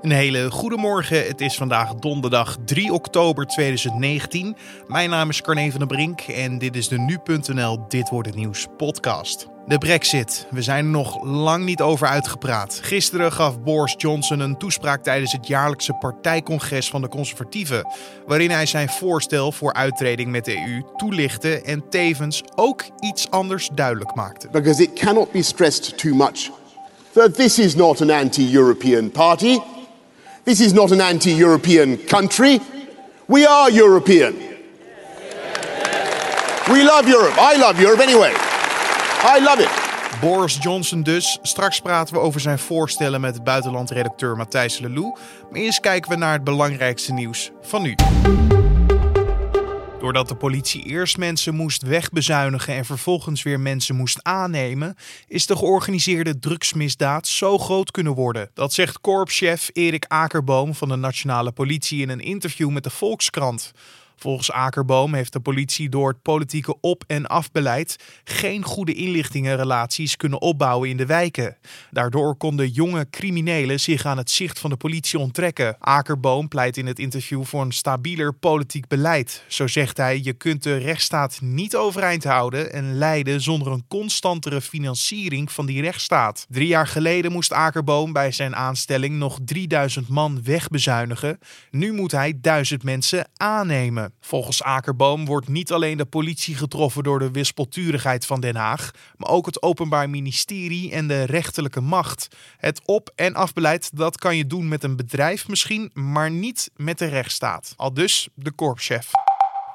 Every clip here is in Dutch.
Een hele goede morgen. Het is vandaag donderdag 3 oktober 2019. Mijn naam is Carne van der Brink en dit is de Nu.nl Dit Wordt Het Nieuws podcast. De brexit. We zijn er nog lang niet over uitgepraat. Gisteren gaf Boris Johnson een toespraak tijdens het jaarlijkse partijcongres van de conservatieven, waarin hij zijn voorstel voor uittreding met de EU toelichtte en tevens ook iets anders duidelijk maakte. Because it cannot be stressed too much that this is not an anti-European party. This is not an anti-European country. We are European. We love Europe. I love Europe anyway. I love it. Boris Johnson dus. Straks praten we over zijn voorstellen met buitenlandredacteur Matthijs Lelou. Maar eerst kijken we naar het belangrijkste nieuws van nu. Doordat de politie eerst mensen moest wegbezuinigen en vervolgens weer mensen moest aannemen, is de georganiseerde drugsmisdaad zo groot kunnen worden. Dat zegt korpschef Erik Akerboom van de Nationale Politie in een interview met de Volkskrant. Volgens Akerboom heeft de politie door het politieke op- en afbeleid geen goede inlichtingenrelaties kunnen opbouwen in de wijken. Daardoor konden jonge criminelen zich aan het zicht van de politie onttrekken. Akerboom pleit in het interview voor een stabieler politiek beleid. Zo zegt hij: Je kunt de rechtsstaat niet overeind houden en leiden zonder een constantere financiering van die rechtsstaat. Drie jaar geleden moest Akerboom bij zijn aanstelling nog 3000 man wegbezuinigen. Nu moet hij 1000 mensen aannemen. Volgens Akerboom wordt niet alleen de politie getroffen door de wispelturigheid van Den Haag, maar ook het Openbaar Ministerie en de rechterlijke macht. Het op- en afbeleid dat kan je doen met een bedrijf misschien, maar niet met de rechtsstaat. Al dus de korpschef.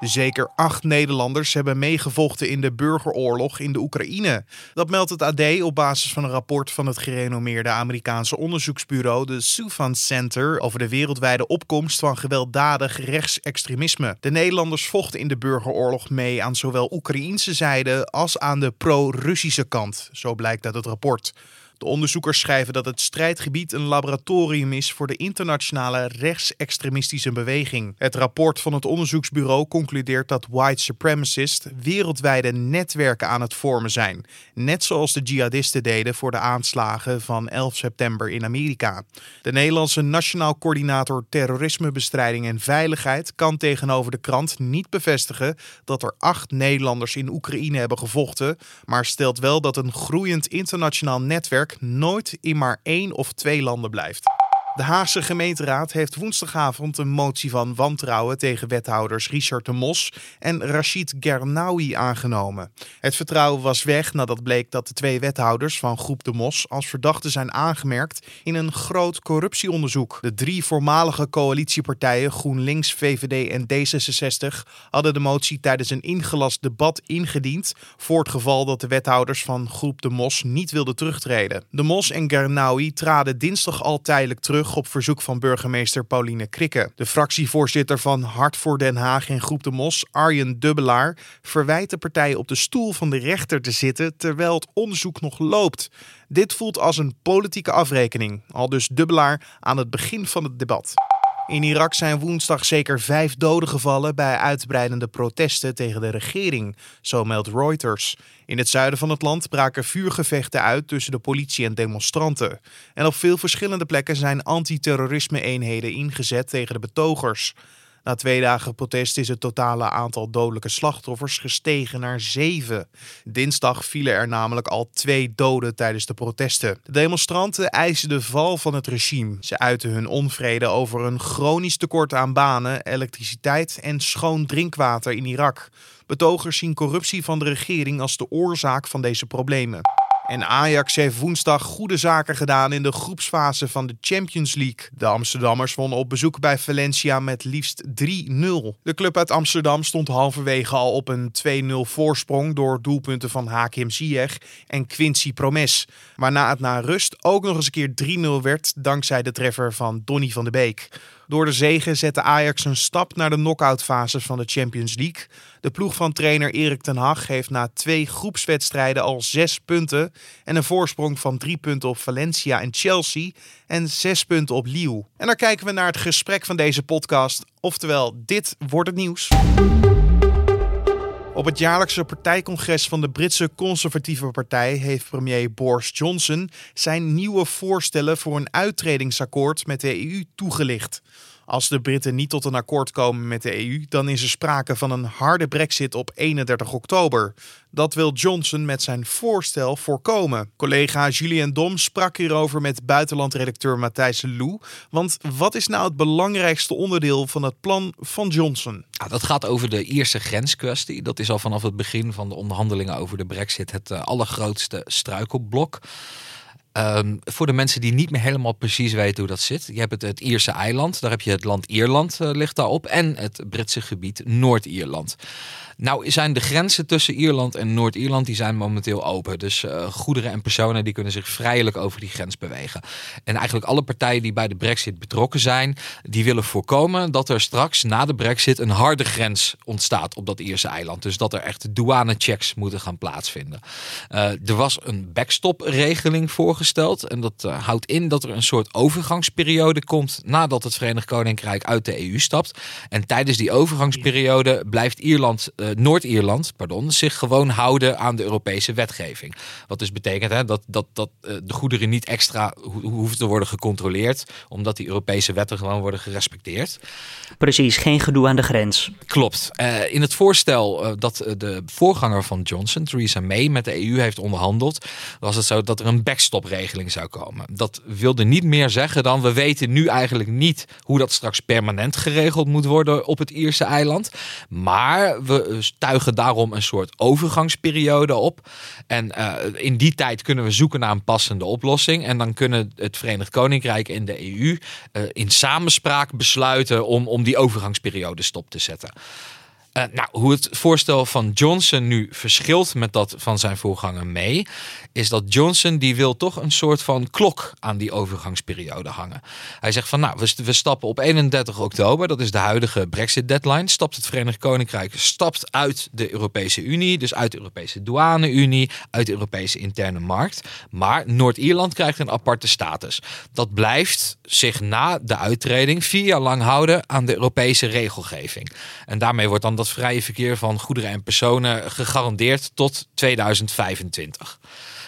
Zeker acht Nederlanders hebben meegevochten in de burgeroorlog in de Oekraïne. Dat meldt het AD op basis van een rapport van het gerenommeerde Amerikaanse onderzoeksbureau de Soufan Center over de wereldwijde opkomst van gewelddadig rechtsextremisme. De Nederlanders vochten in de burgeroorlog mee aan zowel Oekraïnse zijde als aan de pro-Russische kant, zo blijkt uit het rapport. De onderzoekers schrijven dat het strijdgebied een laboratorium is voor de internationale rechtsextremistische beweging. Het rapport van het onderzoeksbureau concludeert dat white supremacists wereldwijde netwerken aan het vormen zijn, net zoals de jihadisten deden voor de aanslagen van 11 september in Amerika. De Nederlandse Nationaal Coördinator Terrorismebestrijding en Veiligheid kan tegenover de krant niet bevestigen dat er acht Nederlanders in Oekraïne hebben gevochten, maar stelt wel dat een groeiend internationaal netwerk nooit in maar één of twee landen blijft. De Haagse gemeenteraad heeft woensdagavond een motie van wantrouwen tegen wethouders Richard de Mos en Rachid Gernawi aangenomen. Het vertrouwen was weg nadat bleek dat de twee wethouders van Groep de Mos als verdachten zijn aangemerkt in een groot corruptieonderzoek. De drie voormalige coalitiepartijen GroenLinks, VVD en D66 hadden de motie tijdens een ingelast debat ingediend voor het geval dat de wethouders van Groep de Mos niet wilden terugtreden. De Mos en Gernawi traden dinsdag al tijdelijk terug op verzoek van burgemeester Pauline Krikke. De fractievoorzitter van Hart voor Den Haag en Groep de Mos, Arjen Dubbelaar, verwijt de partij op de stoel van de rechter te zitten terwijl het onderzoek nog loopt. Dit voelt als een politieke afrekening, al dus Dubbelaar aan het begin van het debat. In Irak zijn woensdag zeker vijf doden gevallen bij uitbreidende protesten tegen de regering, zo meldt Reuters. In het zuiden van het land braken vuurgevechten uit tussen de politie en demonstranten. En op veel verschillende plekken zijn antiterrorisme-eenheden ingezet tegen de betogers. Na twee dagen protest is het totale aantal dodelijke slachtoffers gestegen naar zeven. Dinsdag vielen er namelijk al twee doden tijdens de protesten. De demonstranten eisen de val van het regime. Ze uiten hun onvrede over een chronisch tekort aan banen, elektriciteit en schoon drinkwater in Irak. Betogers zien corruptie van de regering als de oorzaak van deze problemen. En Ajax heeft woensdag goede zaken gedaan in de groepsfase van de Champions League. De Amsterdammers wonnen op bezoek bij Valencia met liefst 3-0. De club uit Amsterdam stond halverwege al op een 2-0 voorsprong door doelpunten van Hakim Ziyech en Quincy Promes. Waarna het na rust ook nog eens een keer 3-0 werd dankzij de treffer van Donny van de Beek. Door de zegen zette Ajax een stap naar de knock-outfase van de Champions League. De ploeg van trainer Erik ten Hag heeft na twee groepswedstrijden al zes punten en een voorsprong van drie punten op Valencia en Chelsea en zes punten op Lille. En dan kijken we naar het gesprek van deze podcast, oftewel dit wordt het nieuws. Op het jaarlijkse partijcongres van de Britse Conservatieve Partij heeft premier Boris Johnson zijn nieuwe voorstellen voor een uittredingsakkoord met de EU toegelicht. Als de Britten niet tot een akkoord komen met de EU, dan is er sprake van een harde brexit op 31 oktober. Dat wil Johnson met zijn voorstel voorkomen. Collega Julian Dom sprak hierover met buitenlandredacteur Matthijs Lou. Want wat is nou het belangrijkste onderdeel van het plan van Johnson? Dat gaat over de Ierse grenskwestie. Dat is al vanaf het begin van de onderhandelingen over de brexit het uh, allergrootste struikelblok. Um, voor de mensen die niet meer helemaal precies weten hoe dat zit. Je hebt het, het Ierse eiland, daar heb je het land Ierland uh, ligt daarop. En het Britse gebied Noord-Ierland. Nou zijn de grenzen tussen Ierland en Noord-Ierland die zijn momenteel open. Dus uh, goederen en personen die kunnen zich vrijelijk over die grens bewegen. En eigenlijk alle partijen die bij de brexit betrokken zijn, die willen voorkomen dat er straks na de brexit een harde grens ontstaat op dat Ierse eiland. Dus dat er echt douanechecks moeten gaan plaatsvinden. Uh, er was een backstop-regeling voorgesteld. En dat uh, houdt in dat er een soort overgangsperiode komt nadat het Verenigd Koninkrijk uit de EU stapt. En tijdens die overgangsperiode blijft Ierland uh, Noord-Ierland pardon, zich gewoon houden aan de Europese wetgeving. Wat dus betekent hè, dat, dat, dat uh, de goederen niet extra ho hoeven te worden gecontroleerd, omdat die Europese wetten gewoon worden gerespecteerd. Precies, geen gedoe aan de grens. Klopt. Uh, in het voorstel dat de voorganger van Johnson, Theresa May, met de EU heeft onderhandeld, was het zo dat er een backstop-regeling zou komen. Dat wilde niet meer zeggen dan we weten nu eigenlijk niet hoe dat straks permanent geregeld moet worden op het Ierse eiland. Maar we tuigen daarom een soort overgangsperiode op. En uh, in die tijd kunnen we zoeken naar een passende oplossing. En dan kunnen het Verenigd Koninkrijk en de EU uh, in samenspraak besluiten om, om die overgangsperiode stop te zetten. Uh, nou, hoe het voorstel van Johnson nu verschilt met dat van zijn voorganger May, is dat Johnson die wil toch een soort van klok aan die overgangsperiode hangen. Hij zegt van nou, we, we stappen op 31 oktober, dat is de huidige Brexit deadline, stapt het Verenigd Koninkrijk stapt uit de Europese Unie, dus uit de Europese douane-Unie, uit de Europese interne markt. Maar Noord-Ierland krijgt een aparte status. Dat blijft zich na de uittreding vier jaar lang houden aan de Europese regelgeving. En daarmee wordt dan dat vrije verkeer van goederen en personen gegarandeerd tot 2025.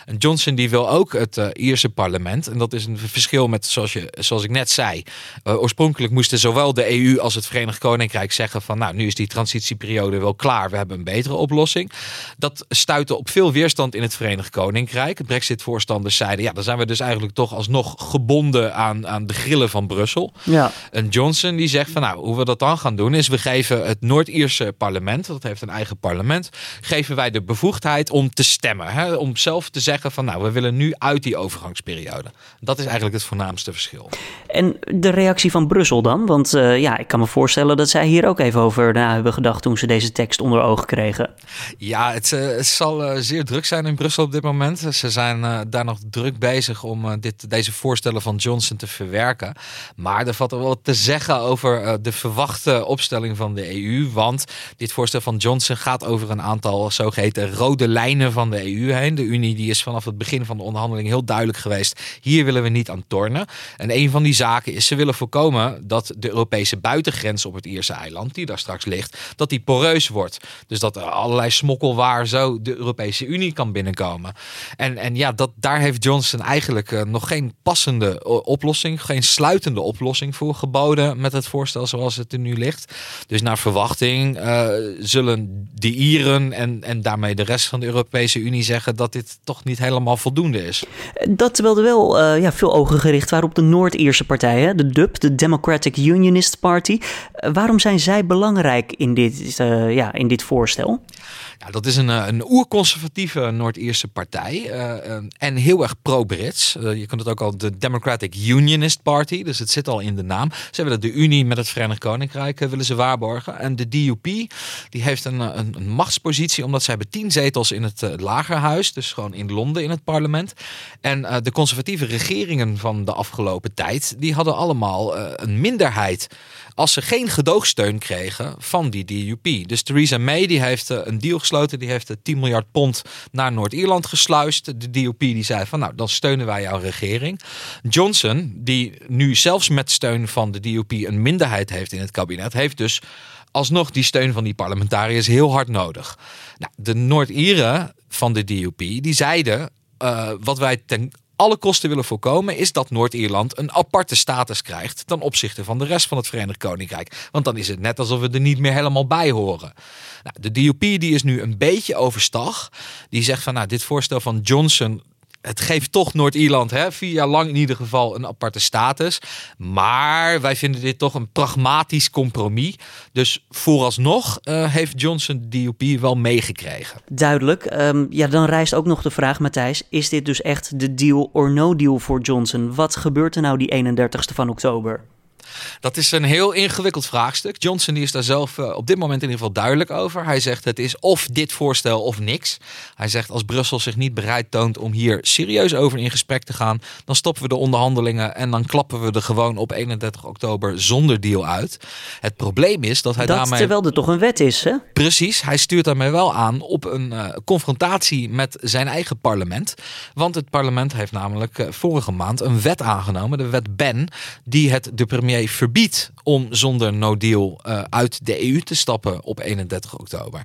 En Johnson die wil ook het uh, Ierse parlement. En dat is een verschil met, zoals, je, zoals ik net zei. Uh, oorspronkelijk moesten zowel de EU als het Verenigd Koninkrijk zeggen van nou, nu is die transitieperiode wel klaar. We hebben een betere oplossing. Dat stuitte op veel weerstand in het Verenigd Koninkrijk. Brexit-voorstanders zeiden ja, dan zijn we dus eigenlijk toch alsnog gebonden aan, aan de grillen van Brussel. Ja. En Johnson die zegt van nou, hoe we dat dan gaan doen is we geven het Noord-Ierse parlement, dat heeft een eigen parlement, geven wij de bevoegdheid om te stemmen. Hè, om zelf te zeggen van nou, we willen nu uit die overgangsperiode. Dat is eigenlijk het voornaamste verschil. En de reactie van Brussel dan? Want uh, ja, ik kan me voorstellen dat zij hier ook even over na hebben gedacht toen ze deze tekst onder ogen kregen. Ja, het, uh, het zal uh, zeer druk zijn in Brussel op dit moment. Ze zijn daar nog druk bezig om dit, deze voorstellen van Johnson te verwerken. Maar er valt er wel te zeggen over de verwachte opstelling van de EU. Want dit voorstel van Johnson gaat over een aantal zogeheten rode lijnen van de EU heen. De Unie die is vanaf het begin van de onderhandeling heel duidelijk geweest. Hier willen we niet aan tornen. En een van die zaken is, ze willen voorkomen dat de Europese buitengrens op het Ierse eiland, die daar straks ligt, dat die poreus wordt. Dus dat er allerlei smokkelwaar zo de Europese Unie kan binnenkomen. En, en ja, dat, daar heeft Johnson eigenlijk uh, nog geen passende oplossing, geen sluitende oplossing voor geboden met het voorstel zoals het er nu ligt. Dus naar verwachting uh, zullen de Ieren en, en daarmee de rest van de Europese Unie zeggen dat dit toch niet helemaal voldoende is. Dat terwijl er wel uh, ja, veel ogen gericht waren op de Noord-Ierse partijen, de DUP, de Democratic Unionist Party. Uh, waarom zijn zij belangrijk in dit, uh, ja, in dit voorstel? Ja, dat is een, een oerconservatieve Noord-Ierse partij en heel erg pro-Brits. je kunt het ook al de Democratic Unionist Party, dus het zit al in de naam. Ze willen de Unie met het Verenigd Koninkrijk willen ze waarborgen. En de DUP die heeft een, een, een machtspositie omdat ze hebben tien zetels in het lagerhuis, dus gewoon in In het parlement. En uh, de conservatieve regeringen van de afgelopen tijd, die hadden allemaal uh, een minderheid als ze geen gedoogsteun kregen van die DUP. Dus Theresa May die heeft eh, een deal gesloten, die heeft 10 miljard pond naar Noord-Ierland gesluist. De DUP die zei van nou, dan steunen wij jouw regering. Johnson, die nu zelfs met steun van de DUP een minderheid heeft in het kabinet, heeft dus alsnog die steun van die parlementariërs heel hard nodig. Nou, de Noord-Ieren van de DUP die zeiden uh, wat wij ten alle kosten willen voorkomen, is dat Noord-Ierland een aparte status krijgt ten opzichte van de rest van het Verenigd Koninkrijk. Want dan is het net alsof we er niet meer helemaal bij horen. Nou, de DUP die is nu een beetje overstag. Die zegt van nou, dit voorstel van Johnson het geeft toch Noord-Ierland vier jaar lang in ieder geval een aparte status. Maar wij vinden dit toch een pragmatisch compromis. Dus vooralsnog uh, heeft Johnson DUP wel meegekregen. Duidelijk. Um, ja, dan rijst ook nog de vraag, Matthijs. Is dit dus echt de deal or no deal voor Johnson? Wat gebeurt er nou die 31ste van oktober? Dat is een heel ingewikkeld vraagstuk. Johnson die is daar zelf eh, op dit moment in ieder geval duidelijk over. Hij zegt het is of dit voorstel of niks. Hij zegt als Brussel zich niet bereid toont om hier serieus over in gesprek te gaan, dan stoppen we de onderhandelingen en dan klappen we er gewoon op 31 oktober zonder deal uit. Het probleem is dat hij dat daarmee... terwijl er toch een wet is, hè? Precies, hij stuurt daarmee wel aan op een uh, confrontatie met zijn eigen parlement. Want het parlement heeft namelijk uh, vorige maand een wet aangenomen, de wet Ben, die het de premier verbiedt om zonder no deal uh, uit de EU te stappen op 31 oktober.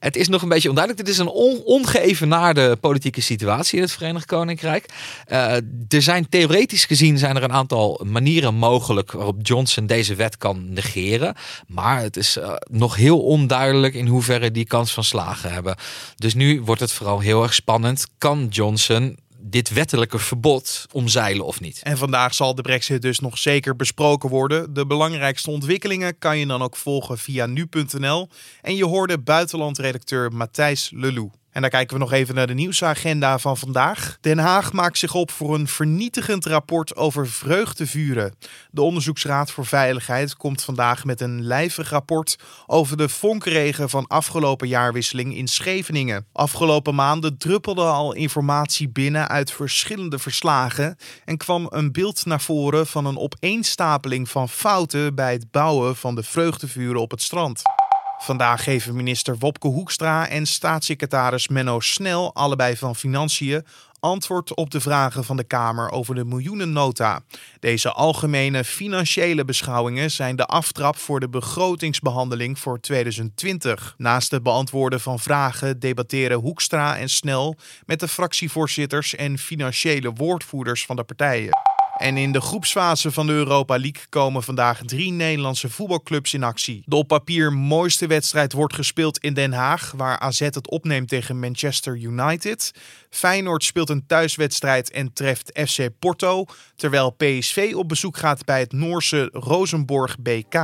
Het is nog een beetje onduidelijk. Dit is een on ongeëvenaarde politieke situatie in het Verenigd Koninkrijk. Uh, er zijn theoretisch gezien zijn er een aantal manieren mogelijk waarop Johnson deze wet kan negeren. Maar het is uh, nog heel onduidelijk in hoeverre die kans van slagen hebben. Dus nu wordt het vooral heel erg spannend. Kan Johnson dit wettelijke verbod omzeilen of niet. En vandaag zal de brexit dus nog zeker besproken worden. De belangrijkste ontwikkelingen kan je dan ook volgen via nu.nl. En je hoorde buitenlandredacteur Matthijs Lelou. En dan kijken we nog even naar de nieuwsagenda van vandaag. Den Haag maakt zich op voor een vernietigend rapport over vreugdevuren. De Onderzoeksraad voor Veiligheid komt vandaag met een lijvig rapport over de vonkregen van afgelopen jaarwisseling in Scheveningen. Afgelopen maanden druppelde al informatie binnen uit verschillende verslagen en kwam een beeld naar voren van een opeenstapeling van fouten bij het bouwen van de vreugdevuren op het strand. Vandaag geven minister Wopke Hoekstra en staatssecretaris Menno Snel, allebei van Financiën, antwoord op de vragen van de Kamer over de miljoenennota. Deze algemene financiële beschouwingen zijn de aftrap voor de begrotingsbehandeling voor 2020. Naast het beantwoorden van vragen debatteren Hoekstra en Snel met de fractievoorzitters en financiële woordvoerders van de partijen. En in de groepsfase van de Europa League komen vandaag drie Nederlandse voetbalclubs in actie. De op papier mooiste wedstrijd wordt gespeeld in Den Haag, waar AZ het opneemt tegen Manchester United. Feyenoord speelt een thuiswedstrijd en treft FC Porto, terwijl PSV op bezoek gaat bij het Noorse Rosenborg BK.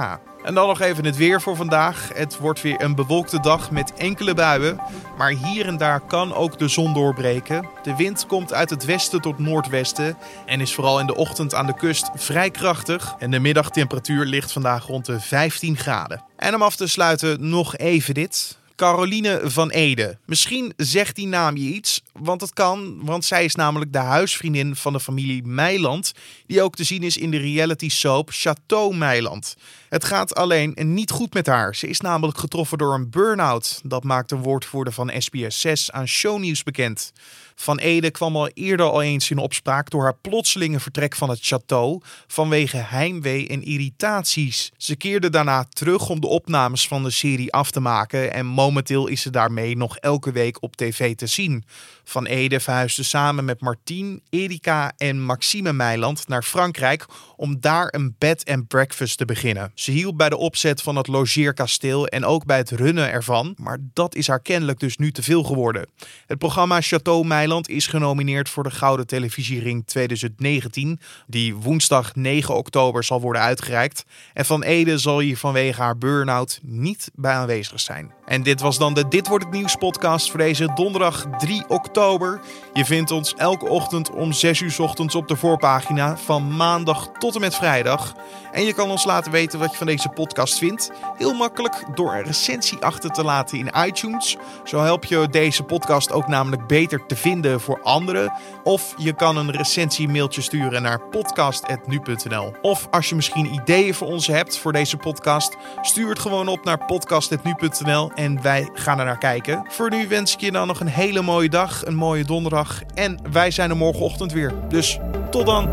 En dan nog even het weer voor vandaag. Het wordt weer een bewolkte dag met enkele buien. Maar hier en daar kan ook de zon doorbreken. De wind komt uit het westen tot noordwesten. En is vooral in de ochtend aan de kust vrij krachtig. En de middagtemperatuur ligt vandaag rond de 15 graden. En om af te sluiten nog even dit. Caroline van Ede. Misschien zegt die naam je iets, want het kan, want zij is namelijk de huisvriendin van de familie Meiland, die ook te zien is in de reality soap Chateau Meiland. Het gaat alleen niet goed met haar. Ze is namelijk getroffen door een burn-out. Dat maakt een woordvoerder van SBS 6 aan Shownieuws bekend. Van Ede kwam al eerder al eens in opspraak door haar plotselinge vertrek van het château vanwege heimwee en irritaties. Ze keerde daarna terug om de opnames van de serie af te maken en momenteel is ze daarmee nog elke week op tv te zien. Van Ede verhuisde samen met Martien, Erika en Maxime Meiland naar Frankrijk om daar een bed and breakfast te beginnen. Ze hielp bij de opzet van het logeerkasteel en ook bij het runnen ervan, maar dat is haar kennelijk dus nu te veel geworden. Het programma Chateau Meiland is genomineerd voor de Gouden Televisiering 2019, die woensdag 9 oktober zal worden uitgereikt. En Van Ede zal hier vanwege haar burn-out niet bij aanwezig zijn. En dit was dan de Dit wordt het nieuws podcast voor deze donderdag 3 oktober. Je vindt ons elke ochtend om 6 uur ochtends op de voorpagina van maandag tot en met vrijdag. En je kan ons laten weten wat je van deze podcast vindt. Heel makkelijk door een recensie achter te laten in iTunes. Zo help je deze podcast ook namelijk beter te vinden voor anderen. Of je kan een recensie mailtje sturen naar podcast.nu.nl. Of als je misschien ideeën voor ons hebt voor deze podcast, stuur het gewoon op naar podcast.nu.nl en wij gaan er naar kijken. Voor nu wens ik je dan nog een hele mooie dag, een mooie donderdag en wij zijn er morgenochtend weer. Dus tot dan.